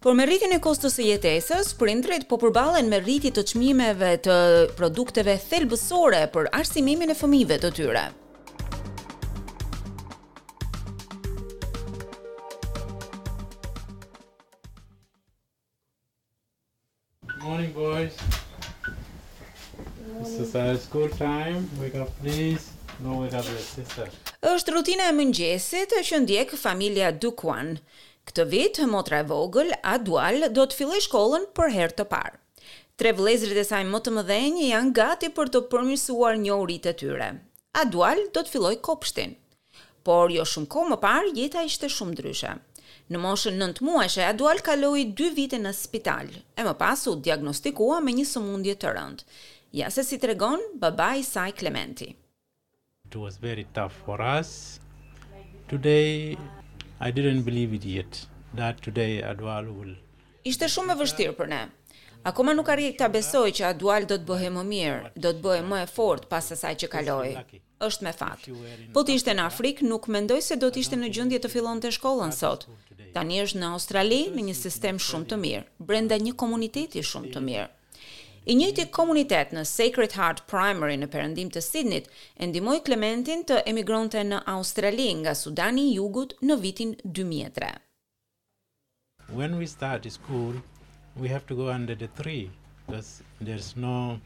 Por me rritjen e kostos së jetesës, prindërit po përballen me rritje të çmimeve të produkteve thelbësore për arsimimin e fëmijëve të tyre. Good morning boys. This is our school time. Wake up please. Now wake up your sister. Është rutina e mëngjesit që ndjek familja Duquan. Këtë vit, motra e vogël, Adual, do të fillojë shkollën për herë të parë. Tre vëllezërit e saj më të mëdhenj janë gati për të përmirësuar njohuritë e tyre. Adual do të fillojë kopshtin. Por jo shumë kohë më parë, jeta ishte shumë ndryshe. Në moshën nëntëmuajshe, Adual kaloi dy vite në spital, e më pas u diagnostikua me një sëmundje të rëndë. Ja se si tregon babai i saj Klementi. It was very tough for us. Today I didn't believe it yet that today Adual will Ishte shumë e vështirë për ne. Akoma nuk arrij ta besoj që Adual do të bëhej më mirë, do të bëhej më e fortë pas asaj që kaloi. Është me fat. Po të ishte në Afrikë, nuk mendoj se do të ishte në gjendje të fillonte shkollën sot. Tani është në Australi me një sistem shumë të mirë, brenda një komuniteti shumë të mirë. I njëjti komunitet në Sacred Heart Primary në perëndim të Sidneit e ndihmoi Klementin të emigronte në Australi nga Sudani i Jugut në vitin 2003. When we started school we have to go under the tree because there's no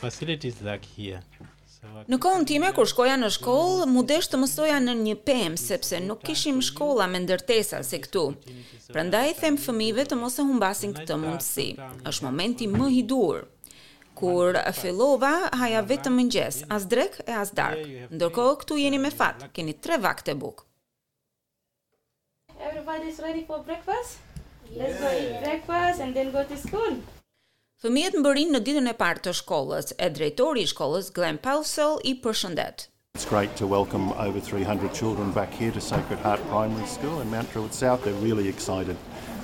facilities like here. Në kohën time kur shkoja në shkollë, m'u desh të mësoja nën një pemë sepse nuk kishim shkolla me ndërtesa si këtu. Prandaj u them fëmijëve të mos e humbasin këtë mundësi. Është momenti më i duhur. Kur fillova, haja vetëm mëngjes, as drekë e as darkë. Ndërkohë këtu jeni me fat, keni tre vakte bukë. Everybody is ready for breakfast? Let's go eat breakfast and then go to school. Fëmijët mbërrijnë në ditën e parë të shkollës e drejtori i shkollës Glenn Pausell i përshëndet. It's great to welcome over 300 children back here to Sacred Heart Primary School in Mount Druitt South. They're really excited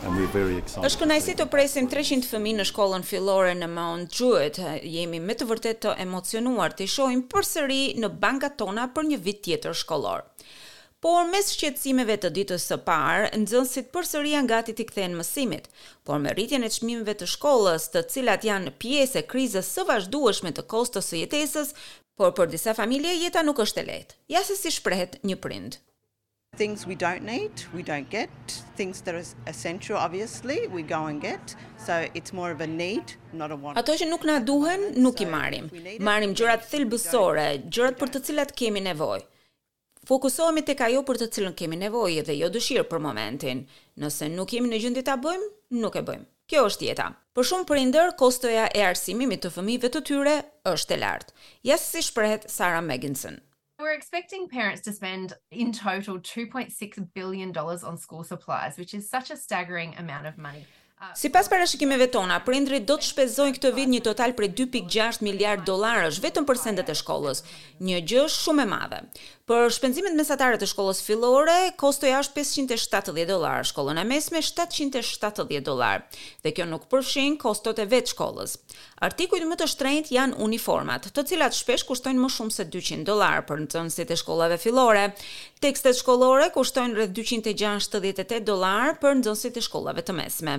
and we're very excited. Është kënaqësi të presim 300 fëmijë në shkollën fillore në Mount Druitt. Jemi me të vërtetë të emocionuar t'i shohim përsëri në bankat tona për një vit tjetër shkollor. Por mes shqetësimeve të ditës së parë, nxënësit përsëri janë gati t'i kthehen mësimit. Por me rritjen e çmimeve të shkollës, të cilat janë pjesë e krizës së vazhdueshme të kostos së jetesës, por për disa familje jeta nuk është e lehtë. Ja se si shprehet një prind. Things we don't need, we don't get, things that are essential obviously, we go and get, so it's more of a need, not a want. Ato që nuk na duhen, nuk i marrim. Marrim gjërat thelbësore, gjërat për të cilat kemi nevojë. Fokusohemi tek ajo për të cilën kemi nevojë dhe jo dëshirë për momentin. Nëse nuk jemi në gjendje ta bëjmë, nuk e bëjmë. Kjo është jeta. Për shumë prindër, kostoja e arsimimit të fëmijëve të tyre është e lartë. Ja se si shprehet Sarah Megginson. We're expecting parents to spend in total two point six billion dollars on school supplies, which is such a staggering amount of money. Sipas parashikimeve tona, prindërit do të shpenzojnë këtë vit një total prej dy pikë gjashtë miliardë dollarësh vetëm për sendet e shkollës, një gjë shumë e madhe. Për shpenzimet mesatare të shkollës fillore, kostoja është pesëqind e shtatëdhjetë dollarë, shkollën e mesme shtatëqind e shtatëdhjetë dollarë, dhe kjo nuk përfshin kostot e vetë shkollës. Artikujt më të shtrenjtë janë uniformat, të cilat shpesh kushtojnë më shumë se dyqind dollarë për nxënësit e shkollave fillore. Tekstet shkollore kushtojnë rreth dyqind e gjashtëdhjetë e tetë dollarë për nxënësit e shkollave të mesme.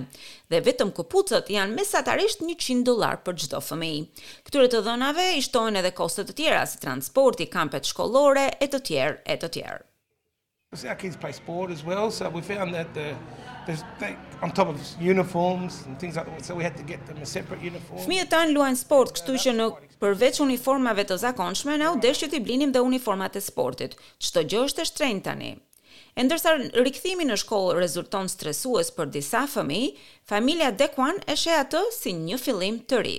Dhe vetëm këpucët janë mesatarisht njëqind dollarë për çdo fëmijë. Këtyre të dhënave i shtohen edhe kosto të tjera si transporti, kampet shkollore e të tjerë e të tjerë. So our kids play sport as well, so we found that the there's like on top of uniforms and things like that, so we had to get them a separate uniform. Fëmijët tanë luajnë sport, kështu që ne përveç uniformave të zakonshme, na u desh që t'i blinim dhe uniformat e sportit. Çdo gjë është e shtrenjtë tani. E ndërsa rikthimi në shkollë rezulton stresues për disa fëmijë, familja Dekuan e sheh atë si një fillim të ri.